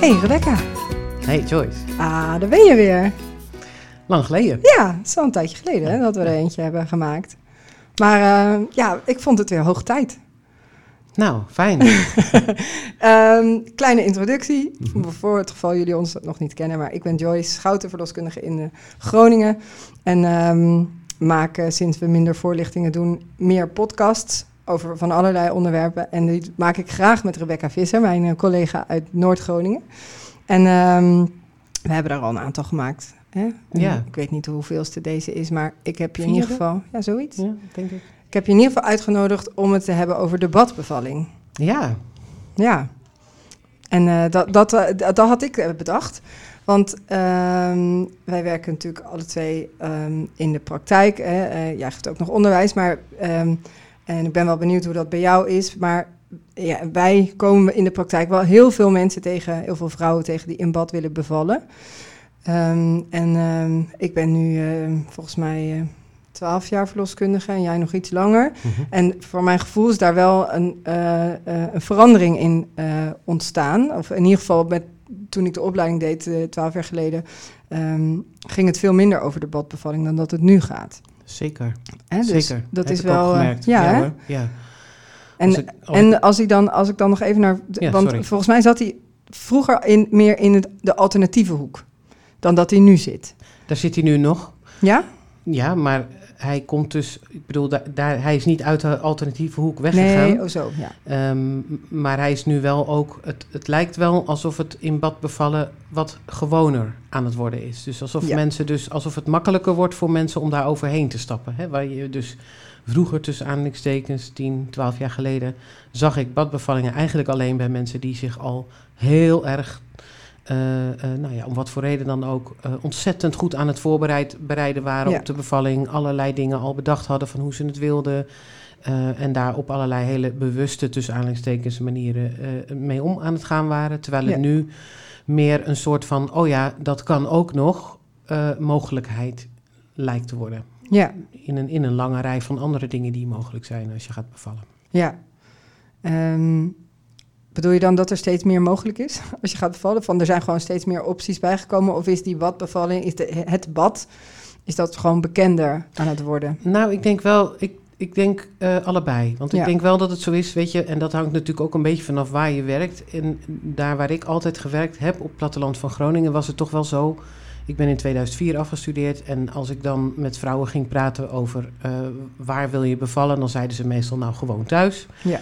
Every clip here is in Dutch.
Hey Rebecca. Hey Joyce. Ah, daar ben je weer. Lang geleden. Ja, het is al een tijdje geleden hè, dat we er eentje hebben gemaakt. Maar uh, ja, ik vond het weer hoog tijd. Nou, fijn. um, kleine introductie. -hmm. Voor het geval jullie ons nog niet kennen. Maar ik ben Joyce, schoutenverloskundige in uh, Groningen. En um, maak sinds we minder voorlichtingen doen meer podcasts over van allerlei onderwerpen. En die maak ik graag met Rebecca Visser, mijn uh, collega uit Noord-Groningen. En um, we hebben daar al een aantal gemaakt. Hè? Ja. Ik weet niet hoeveelste deze is, maar ik heb je in ieder geval... Ja, zoiets. Ja, denk ik. Ik heb je in ieder geval uitgenodigd om het te hebben over de badbevalling. Ja. Ja. En uh, dat, dat, uh, dat had ik bedacht. Want um, wij werken natuurlijk alle twee um, in de praktijk. Hè. Uh, jij geeft ook nog onderwijs, maar... Um, en ik ben wel benieuwd hoe dat bij jou is. Maar ja, wij komen in de praktijk wel heel veel mensen tegen, heel veel vrouwen tegen die in bad willen bevallen. Um, en um, ik ben nu uh, volgens mij twaalf jaar verloskundige en jij nog iets langer. Mhm. En voor mijn gevoel is daar wel een, uh, uh, een verandering in ontstaan. Of in ieder geval met, toen ik de opleiding deed, twaalf jaar geleden, um, ging het veel minder over de badbevalling dan dat het nu gaat. Zeker. Dus Zeker. Dat Heb is wel. ook gemerkt. ja, ja, ja. En, Als ik- als en als ik, dan, als ik dan nog even naar. Ja, want sorry. volgens mij zat hij vroeger in, meer in het, de alternatieve hoek dan dat hij nu zit. Daar zit hij nu nog. Ja? Ja, maar hij komt dus, ik bedoel, daar, daar, hij is niet uit de alternatieve hoek weggegaan. Nee, oh zo. Ja. Ehm, maar hij is nu wel ook, het, het lijkt wel alsof het in bad bevallen wat gewoner aan het worden is. Dus alsof Ja. mensen dus, alsof het makkelijker wordt voor mensen om daar overheen te stappen. Hè? Waar je dus vroeger tussen aanhalingstekens, 10, 12 jaar geleden, zag ik badbevallingen eigenlijk alleen bij mensen die zich al heel erg, nou ja, om wat voor reden dan ook, eh, ontzettend goed aan het voorbereid bereiden waren Ja. op de bevalling. Allerlei dingen al bedacht hadden van hoe ze het wilden. eh, en daar op allerlei hele bewuste, tussen aanhalingstekens, manieren eh, mee om aan het gaan waren. Terwijl het Ja. nu meer een soort van, oh ja, dat kan ook nog, eh, mogelijkheid lijkt te worden. Ja. In een, in een lange rij van andere dingen die mogelijk zijn als je gaat bevallen. ja. Ehm, bedoel je dan dat er steeds meer mogelijk is als je gaat bevallen? Van er zijn gewoon steeds meer opties bijgekomen? Of is die badbevalling, is de, het bad, is dat gewoon bekender aan het worden? Nou, ik denk wel, ik, ik denk eh, allebei. Want ik Ja. denk wel dat het zo is, weet je, en dat hangt natuurlijk ook een beetje vanaf waar je werkt. En daar waar ik altijd gewerkt heb, op het platteland van Groningen, was het toch wel zo. Ik ben in 2004 afgestudeerd en als ik dan met vrouwen ging praten over eh, waar wil je bevallen, dan zeiden ze meestal nou gewoon thuis. Ja.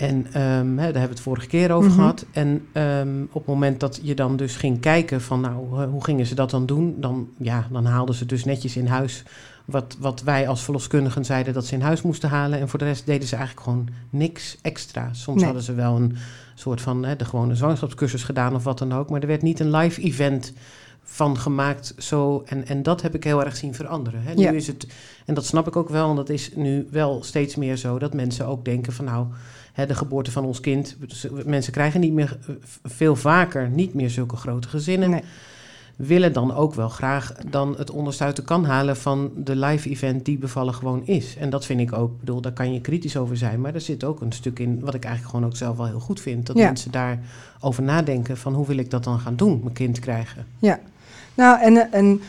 En ehm, hè, daar hebben we het vorige keer over Mhm. gehad. En ehm, op het moment dat je dan dus ging kijken van nou, eh, hoe gingen ze dat dan doen? Dan, ja, dan haalden ze dus netjes in huis wat, wat wij als verloskundigen zeiden dat ze in huis moesten halen. En voor de rest deden ze eigenlijk gewoon niks extra. Soms Nee. hadden ze wel een soort van hè, de gewone zwangerschapscursus gedaan of wat dan ook. Maar er werd niet een live event van gemaakt. Zo, en, en dat heb ik heel erg zien veranderen. Hè. Nu Ja. is het, en dat snap ik ook wel, en dat is nu wel steeds meer zo dat mensen ook denken van nou, hè, de geboorte van ons kind. dus, eh, Mensen krijgen niet meer eh, veel vaker niet meer zulke grote gezinnen Nee. willen dan ook wel graag dan het onderste uit de kan halen van de live event die bevallen gewoon is. En dat vind ik ook, ik bedoel, daar kan je kritisch over zijn, maar er zit ook een stuk in wat ik eigenlijk gewoon ook zelf wel heel goed vind. Dat Ja. mensen daarover nadenken van hoe wil ik dat dan gaan doen, mijn kind krijgen. Ja, nou en, en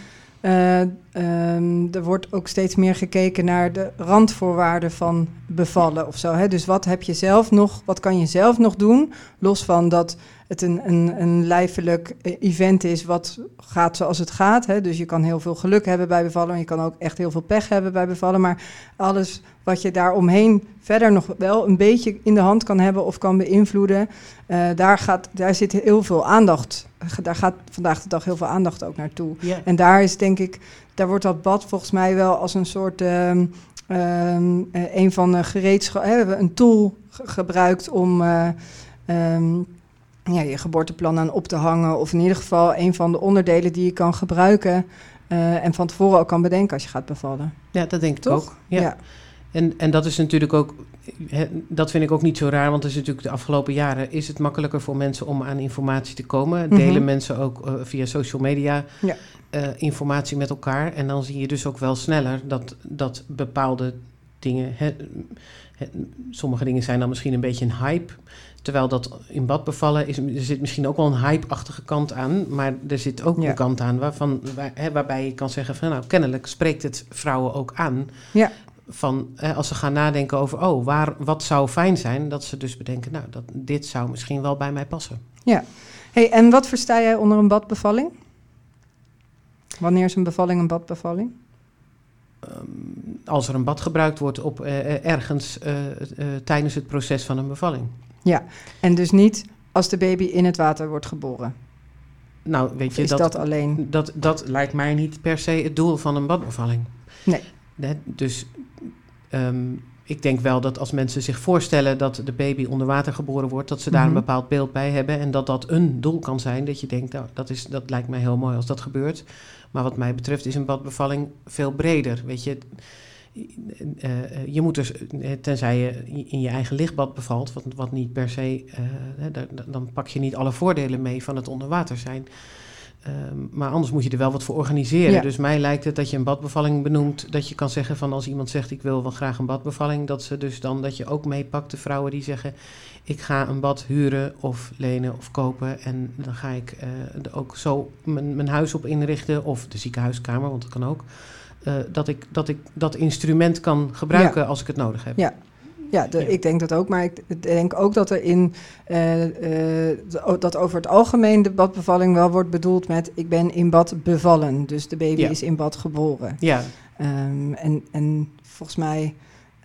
eh, ehm, er wordt ook steeds meer gekeken naar de randvoorwaarden van bevallen of zo. Hè? Dus wat heb je zelf nog, wat kan je zelf nog doen, los van dat het een, een, een lijfelijk eh, event is wat gaat zoals het gaat. Hè? Dus je kan heel veel geluk hebben bij bevallen, en je kan ook echt heel veel pech hebben bij bevallen. Maar alles wat je daar omheen verder nog wel een beetje in de hand kan hebben of kan beïnvloeden, eh, daar, gaat, daar zit heel veel aandacht. Daar gaat vandaag de dag heel veel aandacht ook naartoe. Ja, En daar is denk ik, daar wordt dat bad volgens mij wel als een soort ehm, ehm, eh, een van de gereedschap, hè, een tool ge- gebruikt om eh, ehm, ja, je geboorteplan aan op te hangen. Of in ieder geval een van de onderdelen die je kan gebruiken. eh, en van tevoren ook kan bedenken als je gaat bevallen. ja dat denk ik Toch? ook. Ja. En, en dat is natuurlijk ook, dat vind ik ook niet zo raar, want is natuurlijk de afgelopen jaren is het makkelijker voor mensen om aan informatie te komen. Mhm. Delen mensen ook eh, via social media Ja. eh, informatie met elkaar. En dan zie je dus ook wel sneller dat, dat bepaalde dingen. Sommige dingen zijn dan misschien een beetje een hype. Terwijl dat in bad bevallen is, er zit misschien ook wel een hype-achtige kant aan. Maar er zit ook Ja. een kant aan waarvan, waar, hè, waarbij je kan zeggen van nou, kennelijk spreekt het vrouwen ook aan. Ja. Van hè, als ze gaan nadenken over, oh, waar, wat zou fijn zijn, dat ze dus bedenken, nou, dat, dit zou misschien wel bij mij passen. Hey, en wat versta jij onder een badbevalling? Wanneer is een bevalling een badbevalling? Ehm, als er een bad gebruikt wordt op, eh, eh, ergens eh, tijdens het proces van een bevalling. En dus niet als de baby in het water wordt geboren. Nou, weet je, is dat, dat, alleen? Dat, dat lijkt mij niet per se het doel van een badbevalling. Nee. Dus ehm, ik denk wel dat als mensen zich voorstellen dat de baby onder water geboren wordt, dat ze daar Mhm. een bepaald beeld bij hebben. En dat dat een doel kan zijn. Dat je denkt, nou, dat, is, dat lijkt mij heel mooi als dat gebeurt. Maar wat mij betreft is een badbevalling veel breder. Weet je, je moet dus, eh, tenzij je in je eigen lichtbad bevalt, wat, wat niet per se, eh, dan pak je niet alle voordelen mee van het onder water zijn. Ehm, maar anders moet je er wel wat voor organiseren. Ja. Dus mij lijkt het dat je een badbevalling benoemt. Dat je kan zeggen van als iemand zegt ik wil wel graag een badbevalling. Dat ze dus dan dat je ook meepakt de vrouwen die zeggen ik ga een bad huren of lenen of kopen. En dan ga ik eh, ook zo mijn, mijn huis op inrichten. Of de ziekenhuiskamer, want dat kan ook. Eh, dat, ik, dat ik dat instrument kan gebruiken als ik het nodig heb. Ja. Ja, de- Ja. ik denk dat ook. Maar ik denk ook dat er in eh, eh, dat over het algemeen de badbevalling wel wordt bedoeld met ik ben in bad bevallen. Dus de baby Ja. is in bad geboren. Ja, Ehm, en, en volgens mij,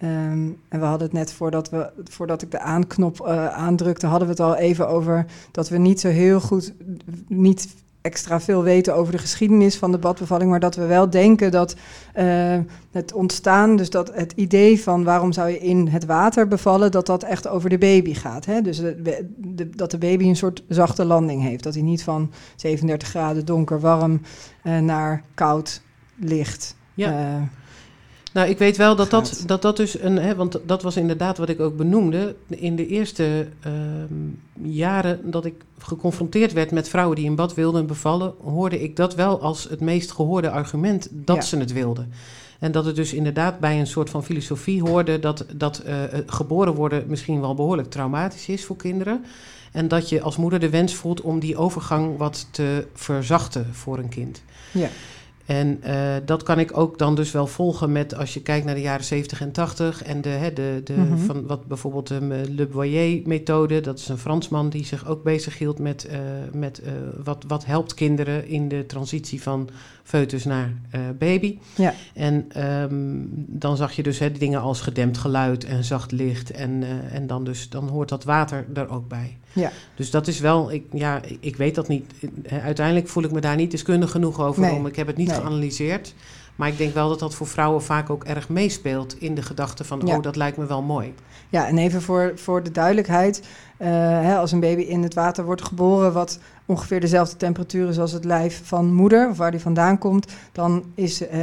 ehm, en we hadden het net voordat, we, voordat ik de aanknop aandrukte, hadden we het al even over dat we niet zo heel goed, niet extra veel weten over de geschiedenis van de badbevalling, maar dat we wel denken dat eh, het ontstaan, dus dat het idee van waarom zou je in het water bevallen, dat dat echt over de baby gaat. Hè? Dus de, de- dat de baby een soort zachte landing heeft, dat hij niet van 37 graden donker warm eh, naar koud licht. Ja. eh, Nou, ik weet wel dat dat, dat, dat dus een. Hè, want dat was inderdaad wat ik ook benoemde. In de eerste ehm, jaren dat ik geconfronteerd werd met vrouwen die in bad wilden bevallen, hoorde ik dat wel als het meest gehoorde argument dat Ja. ze het wilden. En dat het dus inderdaad bij een soort van filosofie hoorde dat, dat eh, eh, geboren worden misschien wel behoorlijk traumatisch is voor kinderen. En dat je als moeder de wens voelt om die overgang wat te verzachten voor een kind. Ja. En eh, dat kan ik ook dan dus wel volgen met als je kijkt naar de jaren 70 en 80 en de, hè, de, de Mhm. van wat bijvoorbeeld de Le Boyer-methode, dat is een Fransman die zich ook bezighield met, eh, met eh, wat, wat helpt kinderen in de transitie van foetus naar eh, baby. Ja. En ehm, dan zag je dus hè, dingen als gedempt geluid en zacht licht en, eh, en dan, dus, dan hoort dat water er ook bij. Ja. Dus dat is wel, ik, ja, ik- weet dat niet. Eh, Uiteindelijk voel ik me daar niet deskundig genoeg over Nee. om. Ik heb het niet Nee. geanalyseerd. Maar ik denk wel dat dat voor vrouwen vaak ook erg meespeelt in de gedachte van, Ja. oh, dat lijkt me wel mooi. Ja, en even voor, voor de duidelijkheid. hè, als een baby in het water wordt geboren, wat ongeveer dezelfde temperatuur is als het lijf van moeder, of waar die vandaan komt, dan is eh,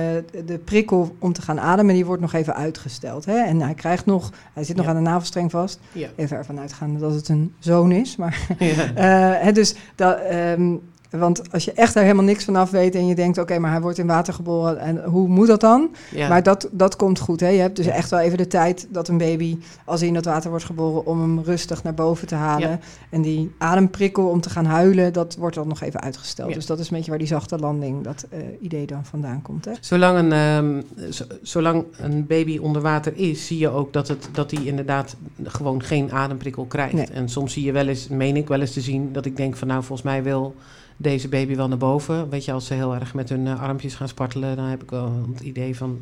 de prikkel om te gaan ademen, die wordt nog even uitgesteld. Hè? En hij krijgt nog, hij zit nog Ja. aan de navelstreng vast. Ja. Even ervan uitgaande dat het een zoon is. Maar, ja. eh, hè, dus dat, ehm, want als je echt daar helemaal niks van af weet en je denkt, oké, maar hij wordt in water geboren en hoe moet dat dan? Ja. Maar dat, dat komt goed. Hè? Je hebt dus echt wel even de tijd dat een baby, als hij in dat water wordt geboren, om hem rustig naar boven te halen. Ja. En die ademprikkel om te gaan huilen, dat wordt dan nog even uitgesteld. Ja. Dus dat is een beetje waar die zachte landing, dat eh, idee dan vandaan komt. Hè? Zolang een, ehm, zo- zolang een baby onder water is, zie je ook dat, het, dat die inderdaad gewoon geen ademprikkel krijgt. Nee. En soms zie je wel eens, meen ik wel eens te zien, dat ik denk van nou, volgens mij wil deze baby wel naar boven. Weet je, als ze heel erg met hun eh, armpjes gaan spartelen, dan heb ik wel het idee van...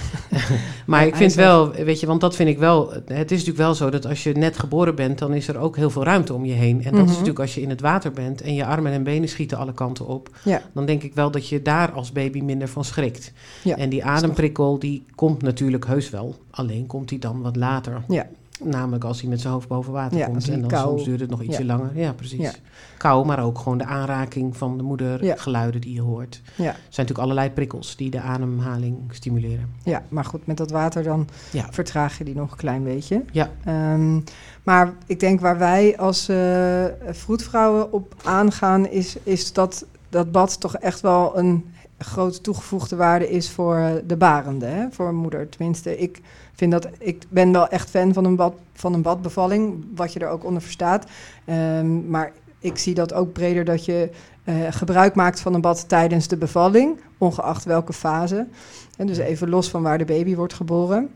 maar Ja, ik vind wel, weet je, want dat vind ik wel... Het is natuurlijk wel zo dat als je net geboren bent, dan is er ook heel veel ruimte om je heen. En dat Mhm. is natuurlijk als je in het water bent en je armen en benen schieten alle kanten op. Ja. Dan denk ik wel dat je daar als baby minder van schrikt. Ja, en die ademprikkel, die komt natuurlijk heus wel. Alleen komt die dan wat later. Ja. Namelijk als hij met zijn hoofd boven water Ja, komt. En dan kou- soms duurt het nog ietsje Ja. langer. Ja, precies. Ja. Kou, maar ook gewoon de aanraking van de moeder, geluiden die je hoort. Ja. Er zijn natuurlijk allerlei prikkels die de ademhaling stimuleren. ja, maar goed, met dat water dan vertraag je die nog een klein beetje. Ja. Ehm, maar ik denk waar wij als eh vroedvrouwen op aangaan, is, is dat dat bad toch echt wel een grote toegevoegde waarde is voor de barende, hè, voor een moeder. Tenminste, ik vind dat ik ben wel echt fan van een, bad, van een badbevalling, wat je er ook onder verstaat. Ehm, maar ik zie dat ook breder dat je uh, gebruik maakt van een bad tijdens de bevalling, ongeacht welke fase. En dus even los van waar de baby wordt geboren.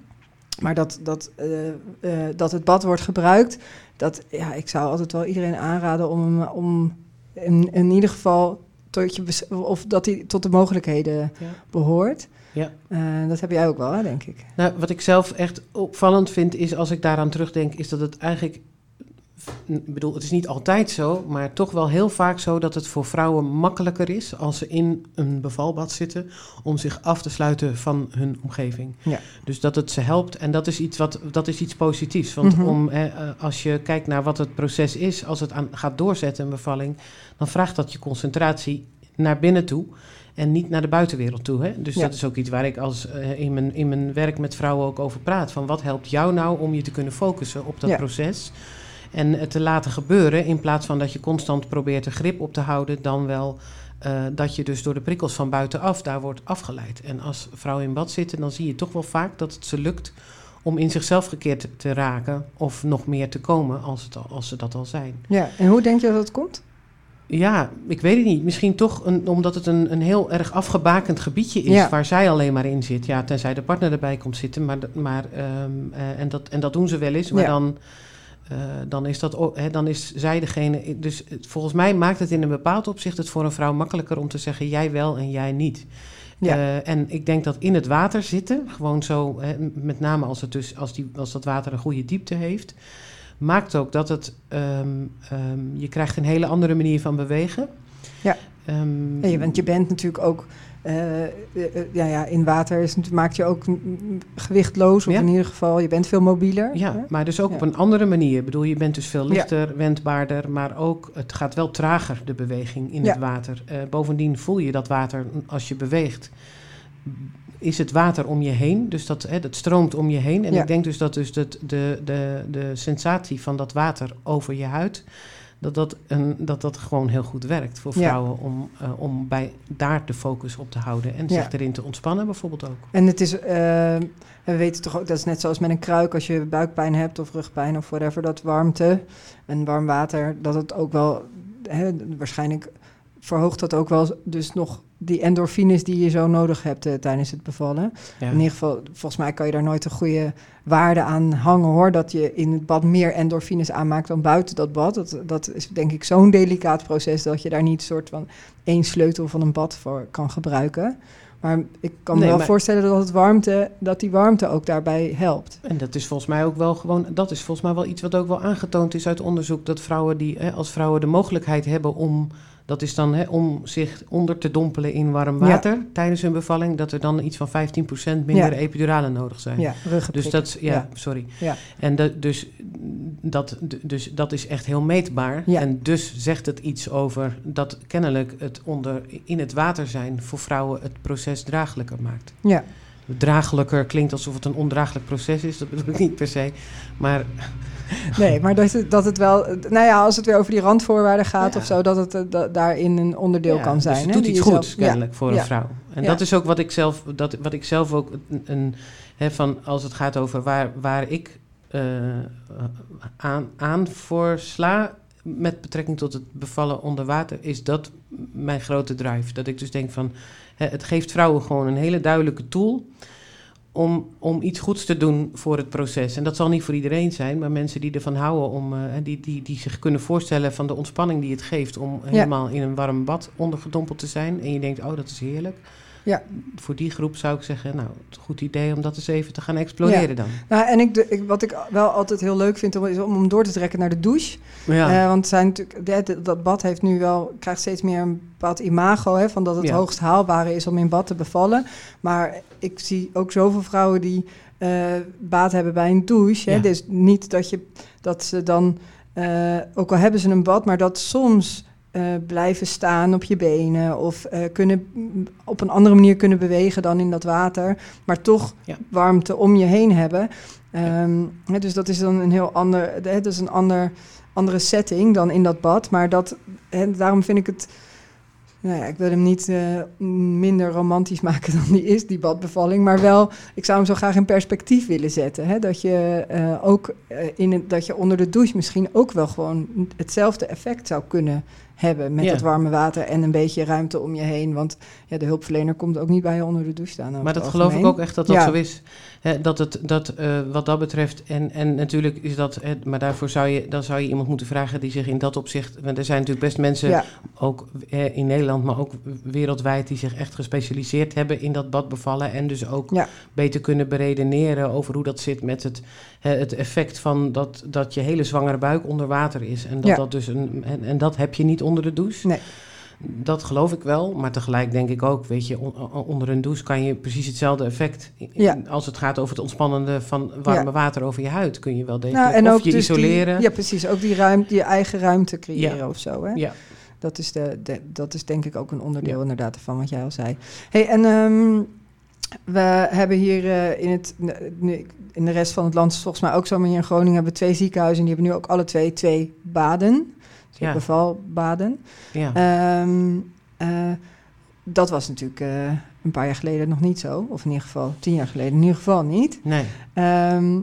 Maar dat, dat, uh, uh, dat het bad wordt gebruikt, dat, ja, ik zou altijd wel iedereen aanraden om, om in, in ieder geval tot je, of dat hij tot de mogelijkheden ja. behoort. Ja. Uh, dat heb jij ook wel, hè, denk ik. Nou, wat ik zelf echt opvallend vind, is als ik daaraan terugdenk, is dat het eigenlijk ik bedoel, het is niet altijd zo, maar toch wel heel vaak zo dat het voor vrouwen makkelijker is als ze in een bevalbad zitten om zich af te sluiten van hun omgeving. Ja. Dus dat het ze helpt en dat is iets, wat, dat is iets positiefs. Want mm-hmm. om, eh, als je kijkt naar wat het proces is, als het aan, gaat doorzetten, een bevalling, dan vraagt dat je concentratie naar binnen toe en niet naar de buitenwereld toe. Hè? Dus dat is ook iets waar ik als, uh, in, mijn, in mijn werk met vrouwen ook over praat. Van wat helpt jou nou om je te kunnen focussen op dat ja. proces? En het te laten gebeuren in plaats van dat je constant probeert de grip op te houden, dan wel uh, dat je dus door de prikkels van buitenaf daar wordt afgeleid. En als vrouwen in bad zitten, dan zie je toch wel vaak dat het ze lukt om in zichzelf gekeerd te raken of nog meer te komen als, het al, als ze dat al zijn. Ja, en hoe denk je dat dat komt? Ja, ik weet het niet. Misschien toch een, omdat het een, een heel erg afgebakend gebiedje is ja. waar zij alleen maar in zit. Ja, tenzij de partner erbij komt zitten. Maar, maar, um, uh, en, dat, en dat doen ze wel eens. Maar ja. dan uh, dan, is dat, he, dan is zij degene. Dus volgens mij maakt het in een bepaald opzicht het voor een vrouw makkelijker om te zeggen jij wel en jij niet. Ja. Uh, en ik denk dat in het water zitten, gewoon zo, he, met name als, het dus, als, die, als dat water een goede diepte heeft, maakt ook dat het, um, um, je krijgt een hele andere manier van bewegen. Ja, um, ja want je bent natuurlijk ook ja, ja, in water is, maakt je ook gewichtloos, of ja. in ieder geval, je bent veel mobieler. Ja, hè? maar dus ook ja. op een andere manier. Ik bedoel, je bent dus veel lichter, wendbaarder, maar ook, het gaat wel trager, de beweging in het water. Bovendien voel je dat water als je beweegt. Is het water om je heen, dus dat, hè, dat stroomt om je heen. En ik denk dus dat dus de, de, de, de sensatie van dat water over je huid dat dat, een, dat dat gewoon heel goed werkt voor vrouwen ja. om, uh, om bij daar de focus op te houden en ja. zich erin te ontspannen bijvoorbeeld ook. En het is, uh, we weten toch ook, dat is net zoals met een kruik als je buikpijn hebt of rugpijn of whatever, dat warmte en warm water, dat het ook wel, hè, waarschijnlijk verhoogt dat ook wel dus nog die endorfines die je zo nodig hebt uh, tijdens het bevallen. Ja. In ieder geval, volgens mij kan je daar nooit een goede waarde aan hangen hoor. Dat je in het bad meer endorfines aanmaakt dan buiten dat bad. Dat, dat is denk ik zo'n delicaat proces dat je daar niet een soort van één sleutel van een bad voor kan gebruiken. Maar ik kan me nee, wel maar... voorstellen dat, het warmte, dat die warmte ook daarbij helpt. En dat is volgens mij ook wel gewoon, dat is volgens mij wel iets wat ook wel aangetoond is uit onderzoek. Dat vrouwen die, hè, als vrouwen de mogelijkheid hebben om dat is dan hè, om zich onder te dompelen in warm water ja. tijdens hun bevalling, dat er dan iets van 15% minder ja. epiduralen nodig zijn. Ja, dus dat, ja, ja. sorry. Ja. En dat, dus, dat, dus dat is echt heel meetbaar. En dus zegt het iets over dat kennelijk het onder, in het water zijn voor vrouwen het proces draaglijker maakt. Ja. Draaglijker klinkt alsof het een ondraaglijk proces is, dat bedoel ik niet per se. Maar Nee, maar dat, dat het wel, nou ja, als het weer over die randvoorwaarden gaat ja. of zo, dat het da, daarin een onderdeel ja, kan zijn. Dus het doet iets goeds, zelf, kennelijk, voor een vrouw. En dat is ook wat ik zelf, dat, wat ik zelf ook, een, een, hè, van als het gaat over waar, waar ik uh, aan, aan voor sla met betrekking tot het bevallen onder water, is dat mijn grote drive. Dat ik dus denk van, hè, het geeft vrouwen gewoon een hele duidelijke tool om, om iets goeds te doen voor het proces. En dat zal niet voor iedereen zijn, maar mensen die ervan houden, om, uh, die, die, die zich kunnen voorstellen van de ontspanning die het geeft om ja. helemaal in een warm bad ondergedompeld te zijn. En je denkt, oh, dat is heerlijk. Ja. Voor die groep zou ik zeggen, nou, het goed idee om dat eens even te gaan exploreren ja. dan. Nou, en ik, ik, wat ik wel altijd heel leuk vind, om, is om hem door te trekken naar de douche. Ja. Uh, want zijn dat, dat bad heeft nu wel, krijgt steeds meer een bepaald imago, hè, van dat het ja. hoogst haalbare is om in bad te bevallen. Maar ik zie ook zoveel vrouwen die uh, baat hebben bij een douche. Hè, dus niet dat, je, dat ze dan, uh, ook al hebben ze een bad, maar dat soms uh, blijven staan op je benen of uh, kunnen op een andere manier kunnen bewegen dan in dat water, maar toch ja. warmte om je heen hebben. Um, ja. dus dat is dan een heel ander, dat is een ander, andere setting dan in dat bad. Maar dat, daarom vind ik het Nou ja, ik wil hem niet uh, minder romantisch maken dan die is, die badbevalling. Maar wel, ik zou hem zo graag in perspectief willen zetten. Hè? Dat je uh, ook uh, in het, dat je onder de douche misschien ook wel gewoon hetzelfde effect zou kunnen hebben met Ja. het warme water en een beetje ruimte om je heen. Want ja, de hulpverlener komt ook niet bij je onder de douche staan. Maar dat geloof ik ook echt dat dat Ja. zo is. Dat het, dat, eh, wat dat betreft, en, en natuurlijk is dat, maar daarvoor zou je, dan zou je iemand moeten vragen die zich in dat opzicht, want er zijn natuurlijk best mensen, Ja, ook in Nederland, maar ook wereldwijd, die zich echt gespecialiseerd hebben in dat badbevallen en dus ook Ja. beter kunnen beredeneren over hoe dat zit met het, het effect van dat, dat je hele zwangere buik onder water is. En dat, dat, dus een, en, en dat heb je niet onder de douche. Nee. Dat geloof ik wel, maar tegelijk denk ik ook, weet je, on- on- onder een douche kan je precies hetzelfde effect. Ja. Als het gaat over het ontspannende van warme Ja. water over je huid, kun je wel degelijk. nou, en of ook je dus die- isoleren. ja, precies. Ook die ruimte, je eigen ruimte creëren Ja. of zo. Hè? Ja. Dat, is de, de- dat is denk ik ook een onderdeel inderdaad van wat jij al zei. Hey, en ehm, we hebben hier eh, in, het, in de rest van het land, volgens mij ook zo, maar hier in Groningen hebben we twee ziekenhuizen. En die hebben nu ook alle twee twee baden. Ja. bevalbaden. ja. Ehm, eh, dat was natuurlijk eh, een paar jaar geleden nog niet zo. Of in ieder geval tien jaar geleden in ieder geval niet. nee. Ehm,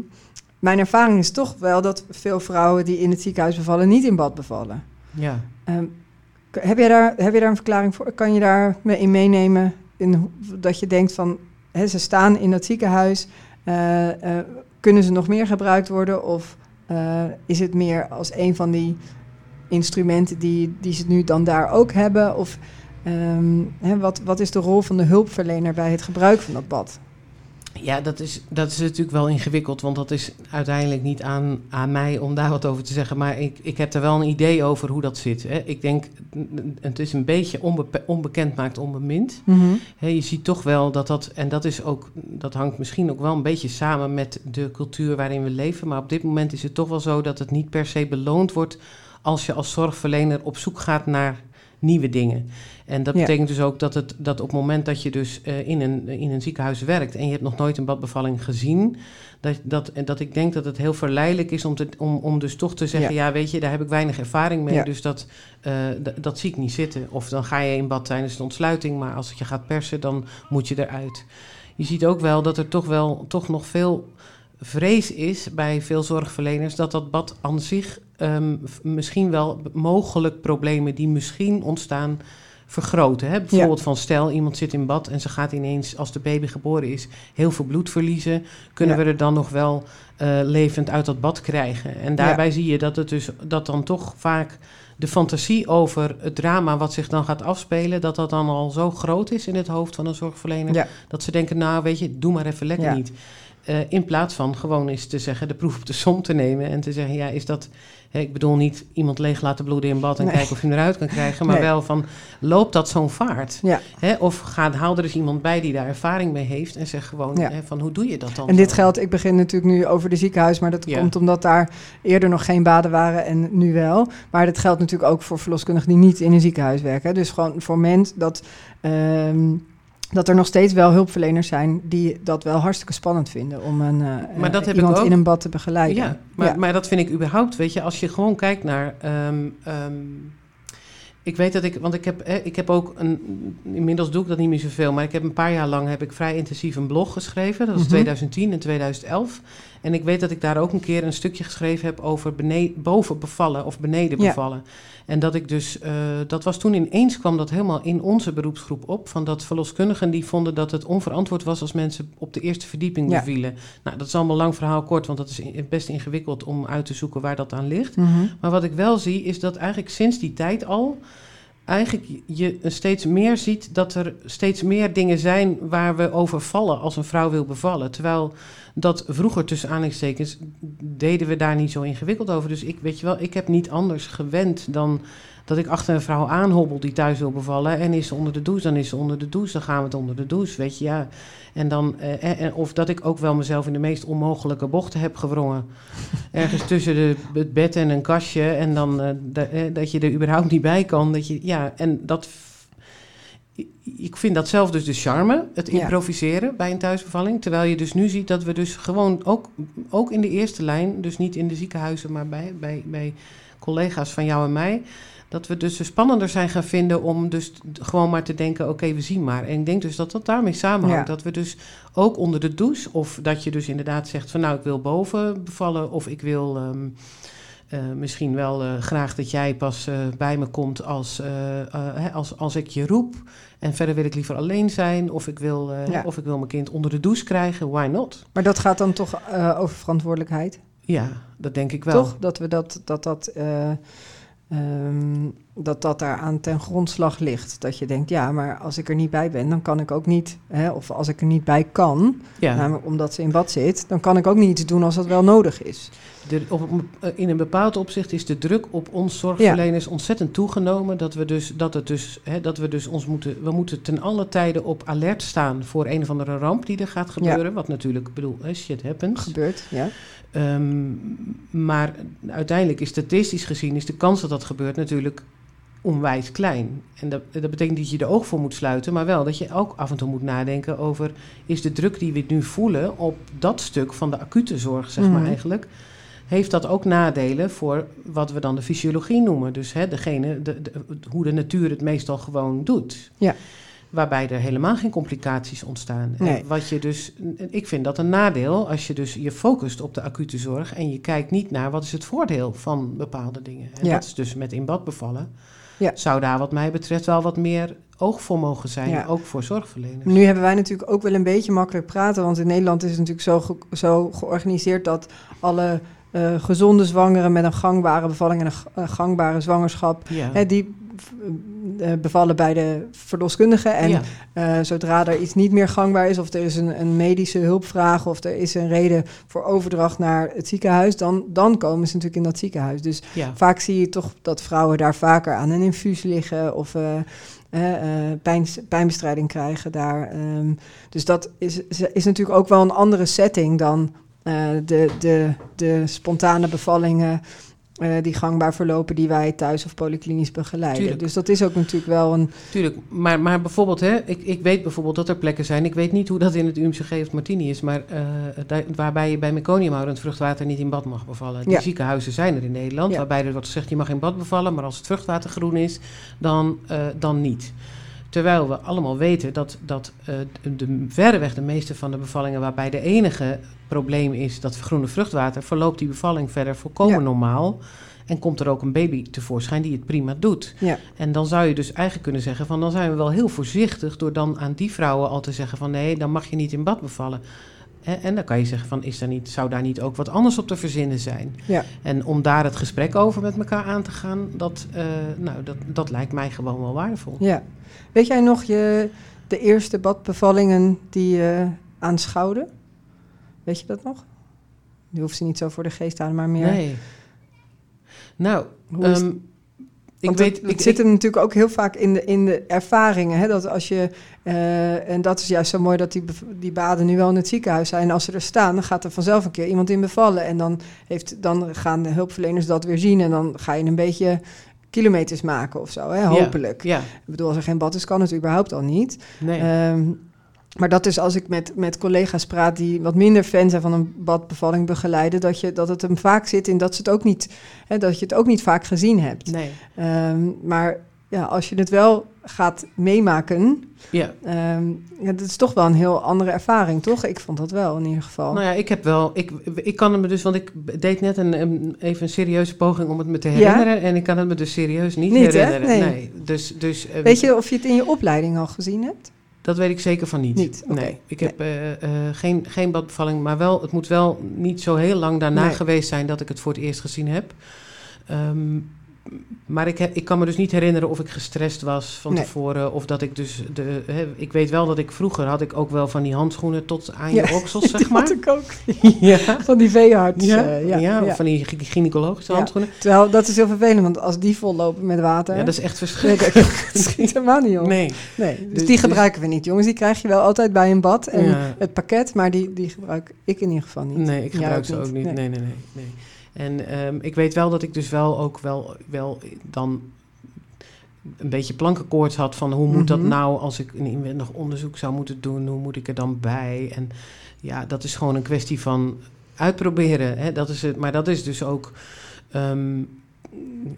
mijn ervaring is toch wel dat veel vrouwen die in het ziekenhuis bevallen, niet in bad bevallen. Ja. Ehm, heb, jij daar, heb je daar een verklaring voor? Kan je daar me in meenemen in dat je denkt van ze staan in dat ziekenhuis, eh, kunnen ze nog meer gebruikt worden? Of is het meer als een van die instrumenten die, die ze nu dan daar ook hebben? Of ehm, hè, wat, wat is de rol van de hulpverlener bij het gebruik van dat bad? Ja, dat is, dat is natuurlijk wel ingewikkeld, want dat is uiteindelijk niet aan, aan mij om daar wat over te zeggen. Maar ik, ik heb er wel een idee over hoe dat zit. Hè. Ik denk, het is een beetje onbekend maakt onbemind. Hè, je ziet toch wel dat dat, en dat is ook, dat hangt misschien ook wel een beetje samen met de cultuur waarin we leven. Maar op dit moment is het toch wel zo dat het niet per se beloond wordt als je als zorgverlener op zoek gaat naar nieuwe dingen. En dat Ja. betekent dus ook dat, het, dat op het moment dat je dus eh, in, een, in een ziekenhuis werkt en je hebt nog nooit een badbevalling gezien, dat, dat, dat ik denk dat het heel verleidelijk is om, te, om, om dus toch te zeggen, ja. weet je, daar heb ik weinig ervaring mee, Ja. dus dat, eh, dat zie ik niet zitten. Of dan ga je in bad tijdens een ontsluiting, maar als het je gaat persen, dan moet je eruit. Je ziet ook wel dat er toch wel toch nog veel vrees is bij veel zorgverleners dat dat bad aan zich ehm, misschien wel mogelijk problemen die misschien ontstaan vergroten. Hè? Bijvoorbeeld van stel iemand zit in bad en ze gaat ineens als de baby geboren is heel veel bloed verliezen, kunnen Ja. we er dan nog wel eh, levend uit dat bad krijgen? En daarbij zie je dat het dus dat dan toch vaak de fantasie over het drama wat zich dan gaat afspelen, dat dat dan al zo groot is in het hoofd van een zorgverlener dat ze denken, nou weet je, doe maar even lekker niet. Eh, in plaats van gewoon eens te zeggen, de proef op de som te nemen en te zeggen, ja, is dat... Hè, ik bedoel niet iemand leeg laten bloeden in bad en Nee. kijken of je hem eruit kan krijgen, maar Nee. wel van, loopt dat zo'n vaart? Ja. Hè, of ga, haal er eens iemand bij die daar ervaring mee heeft en zeg gewoon, Ja. hè, van hoe doe je dat dan? En dit geldt, ik begin natuurlijk nu over de ziekenhuis, maar dat Ja. komt omdat daar eerder nog geen baden waren en nu wel. Maar dat geldt natuurlijk ook voor verloskundigen die niet in een ziekenhuis werken. Dus gewoon voor mensen dat, ehm, dat er nog steeds wel hulpverleners zijn die dat wel hartstikke spannend vinden om een, eh, Maar dat eh, heb iemand ik ook. in een bad te begeleiden. Ja, maar, Ja. maar dat vind ik überhaupt, weet je, als je gewoon kijkt naar. ehm, ehm, ik weet dat ik, want ik heb, eh, ik heb ook een, inmiddels doe ik dat niet meer zoveel, maar ik heb een paar jaar lang heb ik vrij intensief een blog geschreven. Dat was Mhm. 2010 en 2011. En ik weet dat ik daar ook een keer een stukje geschreven heb over beneden, boven bevallen of beneden Ja. En dat ik dus, eh, dat was toen ineens kwam dat helemaal in onze beroepsgroep op. Van dat verloskundigen die vonden dat het onverantwoord was als mensen op de eerste verdieping Ja. bevielen. Nou, dat is allemaal lang verhaal kort, want dat is in- best ingewikkeld om uit te zoeken waar dat aan ligt. Mhm. Maar wat ik wel zie, is dat eigenlijk sinds die tijd al. Eigenlijk je steeds meer ziet dat er steeds meer dingen zijn waar we over vallen als een vrouw wil bevallen. Terwijl dat vroeger tussen aanhalingstekens deden we daar niet zo ingewikkeld over. Dus ik weet je wel, ik heb niet anders gewend dan dat ik achter een vrouw aanhobbel die thuis wil bevallen. En is ze onder de douche, dan is ze onder de douche, dan gaan we het onder de douche, weet je, ja. En dan, eh, en- en- of dat ik ook wel mezelf in de meest onmogelijke bochten heb gewrongen. Ergens tussen de, het bed en een kastje. En dan eh, eh, dat je er überhaupt niet bij kan. Dat je, ja, en dat. Ik vind dat zelf dus de charme, het Ja. improviseren bij een thuisbevalling. Terwijl je dus nu ziet dat we dus gewoon ook, ook in de eerste lijn, dus niet in de ziekenhuizen, maar bij, bij, bij collega's van jou en mij, dat we dus spannender zijn gaan vinden om dus gewoon maar te denken, oké, we zien maar. En ik denk dus dat dat daarmee samenhangt. Ja. Dat we dus ook onder de douche, of dat je dus inderdaad zegt van nou, ik wil boven bevallen, of ik wil ehm, eh, misschien wel eh, graag dat jij pas eh, bij me komt als, hè, als, als ik je roep. En verder wil ik liever alleen zijn, of ik wil, Ja. of ik wil mijn kind onder de douche krijgen, why not? Maar dat gaat dan toch over verantwoordelijkheid? Ja, dat denk ik wel. Toch? Dat we dat, dat, dat, ehm, dat dat daar aan ten grondslag ligt. Dat je denkt, ja, maar als ik er niet bij ben, dan kan ik ook niet, hè, of als ik er niet bij kan, Ja. namelijk omdat ze in bad zit, dan kan ik ook niet iets doen als dat wel nodig is. De, op, eh, in een bepaald opzicht is de druk op ons zorgverleners ontzettend toegenomen. Dat we dus, dat het dus, hè, dat we dus ons moeten, we moeten ten alle tijde op alert staan voor een of andere ramp die er gaat gebeuren. Wat natuurlijk, bedoel, hè, shit happens. Gebeurt, ja. Ehm, maar uiteindelijk is statistisch gezien is de kans dat dat gebeurt natuurlijk onwijs klein. En dat, dat betekent niet dat je er oog voor moet sluiten, maar wel dat je ook af en toe moet nadenken over... is de druk die we nu voelen op dat stuk van de acute zorg, zeg maar Mhm. eigenlijk... heeft dat ook nadelen voor wat we dan de fysiologie noemen. Dus hè, degene, de, de- hoe de natuur het meestal gewoon doet. Ja. Waarbij er helemaal geen complicaties ontstaan. Nee. wat je dus, ik vind dat een nadeel als je dus je focust op de acute zorg en je kijkt niet naar wat is het voordeel van bepaalde dingen. En Ja. dat is dus met in bad bevallen. Ja. Zou daar wat mij betreft wel wat meer oog voor mogen zijn, Ja. ook voor zorgverleners. Nu hebben wij natuurlijk ook wel een beetje makkelijk praten, want in Nederland is het natuurlijk zo, ge- zo georganiseerd dat alle eh, gezonde zwangeren met een gangbare bevalling en een, een gangbare zwangerschap, Ja. hè, die eh, bevallen bij de verloskundige. En ja. eh, zodra er iets niet meer gangbaar is, of er is een, een medische hulpvraag, of er is een reden voor overdracht naar het ziekenhuis, dan, dan komen ze natuurlijk in dat ziekenhuis. Dus ja. vaak zie je toch dat vrouwen daar vaker aan een infuus liggen of eh, eh, eh, pijn, pijnbestrijding krijgen daar. Ehm, dus dat is, is natuurlijk ook wel een andere setting dan eh, de, de, de spontane bevallingen. eh, die gangbaar verlopen, die wij thuis of polyklinisch begeleiden. Tuurlijk. Dus dat is ook natuurlijk wel een. Tuurlijk, maar, maar bijvoorbeeld, hè, ik, ik weet bijvoorbeeld dat er plekken zijn. Ik weet niet hoe dat in het UMCG of Martini is, maar eh, daar- waarbij je bij meconiumhoudend vruchtwater niet in bad mag bevallen. Die Ja. ziekenhuizen zijn er in Nederland, Ja. waarbij er wordt gezegd je mag in bad bevallen, maar als het vruchtwater groen is, dan, eh, dan niet. Terwijl we allemaal weten dat, dat eh, de, de, verreweg de meeste van de bevallingen waarbij de enige probleem is dat groene vruchtwater, verloopt die bevalling verder volkomen Ja. normaal. En komt er ook een baby tevoorschijn die het prima doet. Ja, En dan zou je dus eigenlijk kunnen zeggen van dan zijn we wel heel voorzichtig door dan aan die vrouwen al te zeggen van nee, dan mag je niet in bad bevallen. En, en dan kan je zeggen van is daar niet, zou daar niet ook wat anders op te verzinnen zijn? ja. En om daar het gesprek over met elkaar aan te gaan, dat, eh, nou, dat, dat lijkt mij gewoon wel waardevol. ja. Weet jij nog je, de eerste badbevallingen die je aanschouwde? Weet je dat nog? Die hoeft ze niet zo voor de geest halen, maar meer. Nee. Nou, Hoe ik weet... het, ik, zit er natuurlijk ook heel vaak in de, in de ervaringen. Hè? Dat als je, eh, en dat is juist zo mooi dat die, die baden nu wel in het ziekenhuis zijn. En als ze er staan, dan gaat er vanzelf een keer iemand in bevallen. En dan, heeft, dan gaan de hulpverleners dat weer zien. En dan ga je een beetje kilometers maken of zo, hè? hopelijk. ja, Ik bedoel, als er geen bad is, kan het überhaupt al niet. nee. Ehm, maar dat is als ik met, met collega's praat die wat minder fan zijn van een badbevalling begeleiden, dat, je, dat het hem vaak zit in dat, ze het ook niet, hè, dat je het ook niet vaak gezien hebt. nee. Ehm, maar ja, als je het wel gaat meemaken, Ja. ehm ja, dat is toch wel een heel andere ervaring, toch? Ik vond dat wel in ieder geval. Nou ja, ik heb wel. Ik, ik kan het me dus, want ik deed net een, een- even een serieuze poging om het me te Ja? herinneren. En ik kan het me dus serieus niet, Niet, hè? herinneren. Nee. Dus, dus eh, Weet je of je het in je opleiding al gezien hebt? Dat weet ik zeker van niet. Nee, ik heb eh, eh, geen, geen badbevalling, maar wel, het moet wel niet zo heel lang daarna Nee. geweest zijn dat ik het voor het eerst gezien heb. Ehm, maar ik, heb, ik kan me dus niet herinneren of ik gestrest was van Nee. tevoren. Of dat ik dus. De, hè, ik weet wel dat ik vroeger had ik ook wel van die handschoenen tot aan Ja, je oksels, zeg maar. ik ook. ja. Van die veearts. Ja, eh, ja, ja, van die gy- gynaecologische handschoenen. Terwijl dat is heel vervelend, want als die vollopen met water... Ja, dat is echt verschrikkelijk. dat schiet helemaal niet op. Nee. Nee, dus, Dus- die dus- gebruiken we niet, jongens. Die krijg je wel altijd bij een bad en het pakket, maar die, die gebruik ik in ieder geval niet. Nee, ik gebruik ze ook niet. Nee, nee, nee. nee. En ehm, ik weet wel dat ik dus wel ook wel, wel dan een beetje plankenkoorts had van hoe moet dat Mhm. nou als ik een inwendig onderzoek zou moeten doen, hoe moet ik er dan bij? En ja, dat is gewoon een kwestie van uitproberen. Hè? Dat is het, maar dat is dus ook. ehm,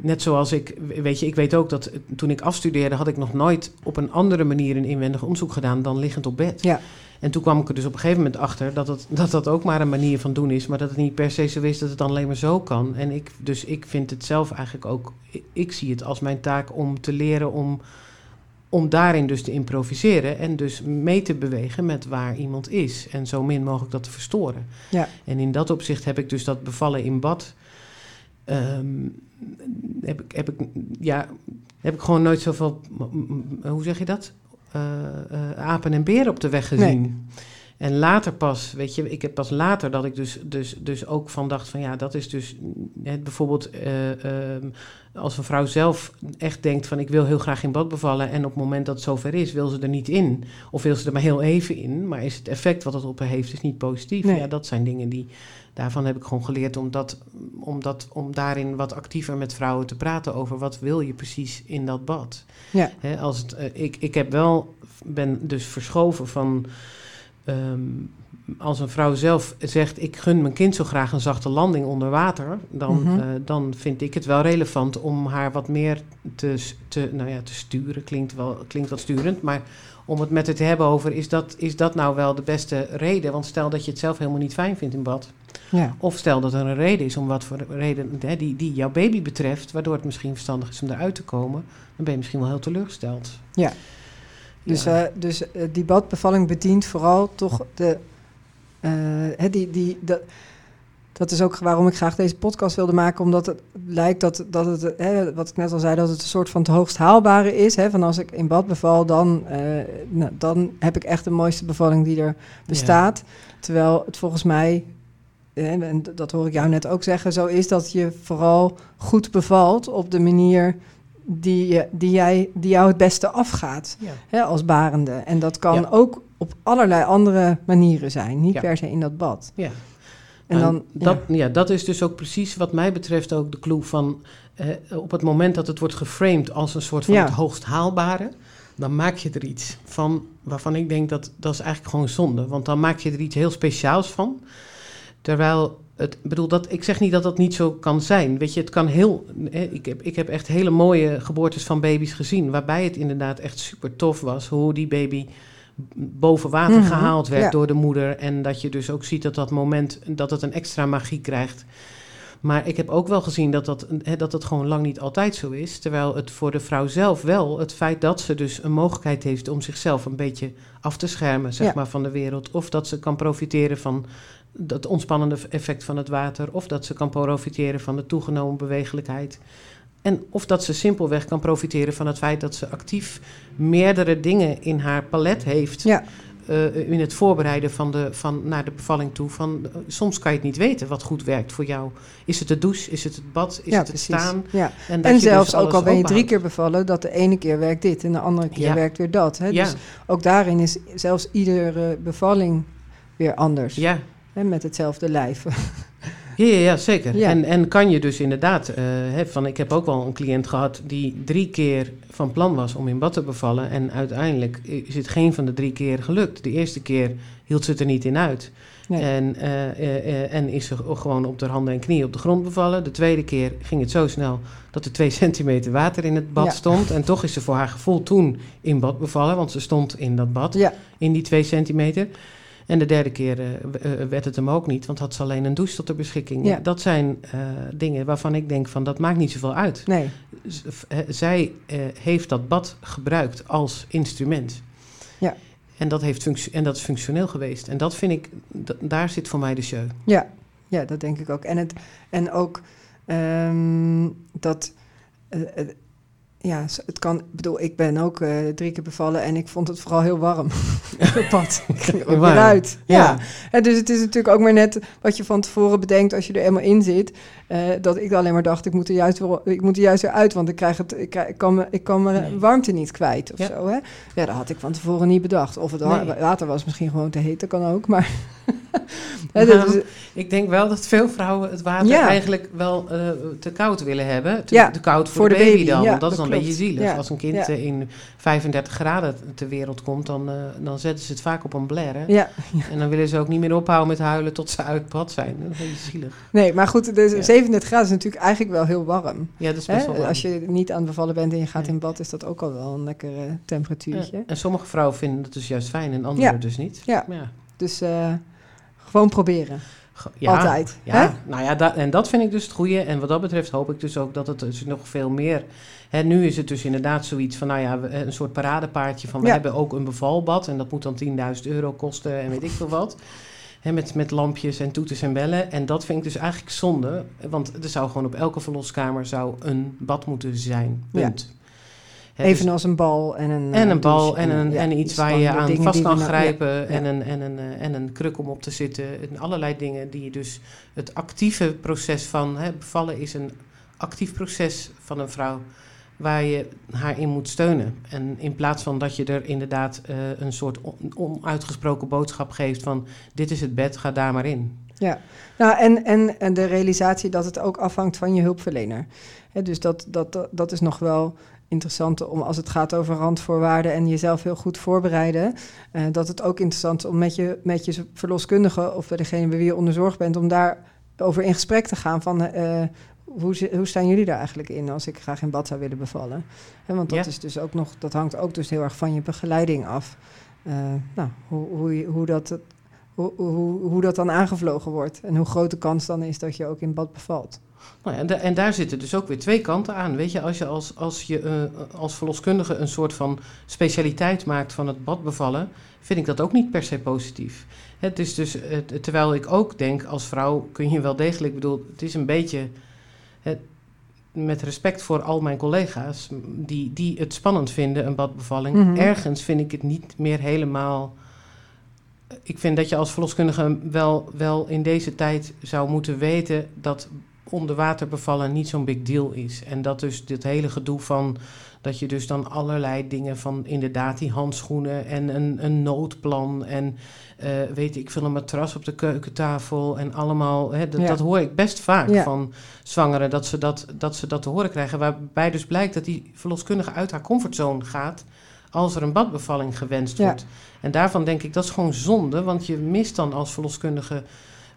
net zoals ik, weet je, ik weet ook dat toen ik afstudeerde, had ik nog nooit op een andere manier een inwendig onderzoek gedaan dan liggend op bed. Ja. En toen kwam ik er dus op een gegeven moment achter dat, het, dat dat ook maar een manier van doen is, maar dat het niet per se zo is dat het dan alleen maar zo kan. En ik, dus ik vind het zelf eigenlijk ook, ik, ik zie het als mijn taak om te leren om, om daarin dus te improviseren en dus mee te bewegen met waar iemand is en zo min mogelijk dat te verstoren. Ja. En in dat opzicht heb ik dus dat bevallen in bad. ehm, heb, ik, heb, ik, ja, heb ik gewoon nooit zoveel. Hoe zeg je dat? Eh, eh, apen en beren op de weg gezien. En later pas, weet je, ik heb pas later dat ik dus, dus, dus ook van dacht van ja, dat is dus het bijvoorbeeld eh, ehm, als een vrouw zelf echt denkt van ik wil heel graag in bad bevallen en op het moment dat het zover is, wil ze er niet in. Of wil ze er maar heel even in, maar is het effect wat het op haar heeft is niet positief. Nee. Ja, dat zijn dingen die, daarvan heb ik gewoon geleerd om, dat, om, dat, om daarin wat actiever met vrouwen te praten over wat wil je precies in dat bad. Ja. Hè, als het, eh, ik, ik heb wel, ben dus verschoven van. Ehm, als een vrouw zelf zegt: Ik gun mijn kind zo graag een zachte landing onder water. dan, Mhm. eh, dan vind ik het wel relevant om haar wat meer te, te, nou ja, te sturen. Klinkt, wel, klinkt wat sturend, maar om het met haar te hebben over: is dat, is dat nou wel de beste reden? Want stel dat je het zelf helemaal niet fijn vindt in bad. Ja. Of stel dat er een reden is om wat voor reden hè, die, die jouw baby betreft, waardoor het misschien verstandig is om eruit te komen, dan ben je misschien wel heel teleurgesteld. Ja. Dus, Ja. eh, dus eh, die badbevalling bedient vooral toch de. eh, hè, die, die, dat, dat is ook waarom ik graag deze podcast wilde maken. Omdat het lijkt dat, dat het, hè, wat ik net al zei, dat het een soort van het hoogst haalbare is. Hè, van als ik in bad beval, dan, eh, nou, dan heb ik echt de mooiste bevalling die er bestaat. Terwijl het volgens mij, hè, en dat hoor ik jou net ook zeggen, zo is dat je vooral goed bevalt op de manier die, die, jij, die jou het beste afgaat Ja. hè, als barende. En dat kan Ja. ook op allerlei andere manieren zijn, niet Ja. per se in dat bad. Ja. En dan, En dat, ja. dat is dus ook precies wat mij betreft ook de clue van... eh, op het moment dat het wordt geframed als een soort van het hoogst haalbare... dan maak je er iets van waarvan ik denk dat dat is eigenlijk gewoon zonde. Want dan maak je er iets heel speciaals van. Terwijl, het, bedoel, dat, ik zeg niet dat dat niet zo kan zijn. Weet je, het kan heel... eh, ik, heb, ik heb echt hele mooie geboortes van baby's gezien... waarbij het inderdaad echt super tof was hoe die baby boven water Mhm, gehaald werd ja. door de moeder. En dat je dus ook ziet dat dat moment, dat het een extra magie krijgt. Maar ik heb ook wel gezien dat dat, hè, dat het gewoon lang niet altijd zo is. Terwijl het voor de vrouw zelf wel, het feit dat ze dus een mogelijkheid heeft om zichzelf een beetje af te schermen, zeg Ja. maar, van de wereld. Of dat ze kan profiteren van dat ontspannende effect van het water. Of dat ze kan profiteren van de toegenomen bewegelijkheid. En of dat ze simpelweg kan profiteren van het feit dat ze actief meerdere dingen in haar palet heeft. Ja. eh, in het voorbereiden van de, van, naar de bevalling toe. Van, eh, soms kan je het niet weten wat goed werkt voor jou. Is het de douche? Is het het bad? Is ja, het het precies. staan? Ja. En, En je zelfs dus ook al ben je drie keer bevallen, dat de ene keer werkt dit en de andere keer Ja. werkt weer dat. Hè? Dus ook daarin is zelfs iedere bevalling weer anders. ja. Hè? Met hetzelfde lijf. Ja, ja, ja, zeker. Ja. En, en kan je dus inderdaad, eh, hè, van, ik heb ook wel een cliënt gehad die drie keer van plan was om in bad te bevallen. En uiteindelijk is het geen van de drie keer gelukt. De eerste keer hield ze het er niet in uit. Nee. En, eh, eh, en is ze gewoon op de handen en knieën op de grond bevallen. De tweede keer ging het zo snel dat er twee centimeter water in het bad Ja. stond. En toch is ze voor haar gevoel toen in bad bevallen, want ze stond in dat bad in die twee centimeter. En de derde keer eh, eh, werd het hem ook niet, want had ze alleen een douche tot de beschikking. Ja. Dat zijn eh, dingen waarvan ik denk van dat maakt niet zoveel uit. nee. Z- zij heeft dat bad gebruikt als instrument. Ja. En dat, heeft en dat is functioneel geweest. En dat vind ik, daar zit voor mij de show. Ja, ja, dat denk ik ook. En, het, en ook ehm, dat. Ja, het kan. Ik bedoel, ik ben ook eh, drie keer bevallen en ik vond het vooral heel warm. Het. Ik ging er ook Warm. weer uit. Ja. Ja. En dus het is natuurlijk ook maar net wat je van tevoren bedenkt als je er eenmaal in zit. eh, dat ik alleen maar dacht, ik moet er juist weer, ik moet er juist weer uit, want ik, krijg het, ik, kan, me, ik kan mijn Nee. warmte niet kwijt of Ja. zo. Hè? Ja, dat had ik van tevoren niet bedacht. Of het Nee. water was misschien gewoon te heet, dat kan ook. Maar Nou, dus- Ik denk wel dat veel vrouwen het water Ja. eigenlijk wel eh, te koud willen hebben. Te, Ja, te koud voor, voor de baby, baby, dan. want dat is dan een beetje zielig. Als een kind eh, in 35 graden ter wereld komt, dan, eh, dan zetten ze het vaak op een ja, En dan willen ze ook niet meer ophouden met huilen tot ze uit bad zijn. Dat is een beetje zielig. nee, maar goed, Ja. 37 graden is natuurlijk eigenlijk wel heel warm. Ja, dat is best wel warm. Als je niet aan bevallen bent en je gaat in bad, is dat ook al wel een lekkere temperatuurtje. En sommige vrouwen vinden dat dus juist fijn en anderen dus niet. Ja. ja. Dus gewoon proberen. Ja, Altijd. Ja, Hè? nou ja, en dat vind ik dus het goede. En wat dat betreft hoop ik dus ook dat het dus nog veel meer... Hè, nu is het dus inderdaad zoiets van, nou ja, een soort paradepaardje van... we Ja. hebben ook een bevalbad en dat moet dan 10.000 euro kosten en weet ik veel wat. Hè, met, met lampjes en toeters en bellen. En dat vind ik dus eigenlijk zonde. Want er zou gewoon op elke verloskamer zou een bad moeten zijn. Ja. Punt. Dus- Evenals een bal en een en eh, een bal douche en, een, en iets waar je aan vast kan grijpen. En, een, en, een, eh, en een kruk om op te zitten. En allerlei dingen die je dus... Het actieve proces van hè, bevallen is een actief proces van een vrouw... waar je haar in moet steunen. En in plaats van dat je er inderdaad eh, een soort on- onuitgesproken boodschap geeft van... dit is het bed, ga daar maar in. Ja, nou, en, en, en de realisatie dat het ook afhangt van je hulpverlener. Dus dat, dat, dat, dat is nog wel interessant om als het gaat over randvoorwaarden en jezelf heel goed voorbereiden. eh, dat het ook interessant is om met je, met je verloskundige of bij degene bij wie je onder zorg bent, om daar over in gesprek te gaan van eh, hoe, hoe staan jullie daar eigenlijk in als ik graag in bad zou willen bevallen. Hè, want dat Ja. is dus ook nog, dat hangt ook dus heel erg van je begeleiding af. Eh, nou, hoe, hoe, hoe dat hoe, hoe, hoe dat dan aangevlogen wordt. En hoe groot de kans dan is dat je ook in bad bevalt. Nou ja, en, da- en daar zitten dus ook weer twee kanten aan. Weet je, als je als, als, je, eh, als verloskundige een soort van specialiteit maakt van het badbevallen, vind ik dat ook niet per se positief. Het is dus, terwijl ik ook denk, als vrouw kun je wel degelijk, ik bedoel, het is een beetje, het, met respect voor al mijn collega's, die, die het spannend vinden, een badbevalling. Mhm. Ergens vind ik het niet meer helemaal. Ik vind dat je als verloskundige wel, wel in deze tijd zou moeten weten dat onder water bevallen niet zo'n big deal is. En dat dus dit hele gedoe van dat je dus dan allerlei dingen van inderdaad die handschoenen en een, een noodplan en eh, weet ik veel, een matras op de keukentafel en allemaal, hè, dat, Ja. dat hoor ik best vaak Ja. van zwangeren, dat ze dat, dat ze dat te horen krijgen. Waarbij dus blijkt dat die verloskundige uit haar comfortzone gaat als er een badbevalling gewenst Ja. wordt. En daarvan denk ik, dat is gewoon zonde, want je mist dan als verloskundige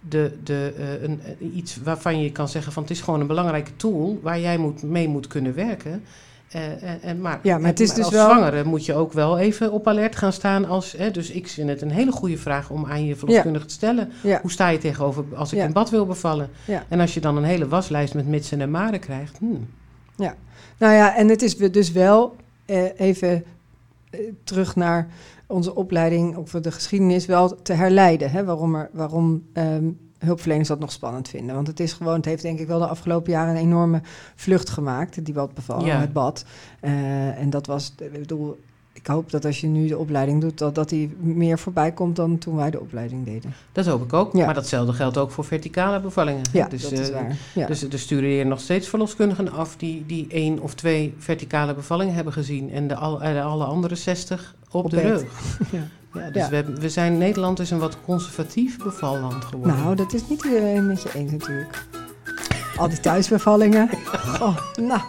de, de, eh, een, eh, iets waarvan je kan zeggen van het is gewoon een belangrijke tool waar jij moet, mee moet kunnen werken. Eh, en, en, maar Ja, maar het is maar dus als wel- zwangere moet je ook wel even op alert gaan staan. Als, hè, dus ik vind het een hele goede vraag om aan je verloskundige te stellen. Ja, Hoe sta je tegenover als ik Ja. in bad wil bevallen? Ja. En als je dan een hele waslijst met mitsen en maren krijgt. hmm, nou ja, en het is dus wel eh, even terug naar onze opleiding of de geschiedenis wel te herleiden. Hè, waarom er, waarom ehm, hulpverleners dat nog spannend vinden. Want het is gewoon, het heeft denk ik wel de afgelopen jaren een enorme vlucht gemaakt, die badbevalling, Ja. het bad. Eh, en dat was, ik bedoel, ik hoop dat als je nu de opleiding doet, dat, dat die meer voorbij komt dan toen wij de opleiding deden. dat hoop ik ook. Ja. Maar datzelfde geldt ook voor verticale bevallingen. Ja, dus, dat is eh, waar. Ja. Dus er sturen hier nog steeds verloskundigen af die, die één of twee verticale bevallingen hebben gezien. En de, al, de alle andere 60 op, Op de bed. rug. Ja. Ja, dus. We, we zijn, Nederland is een wat conservatief bevalland geworden. Nou, dat is niet iedereen met je eens natuurlijk. Al die thuisbevallingen. Oh, nou.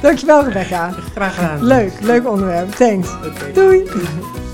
Dankjewel Rebecca. Graag gedaan. Leuk, leuk onderwerp. Thanks. Doei.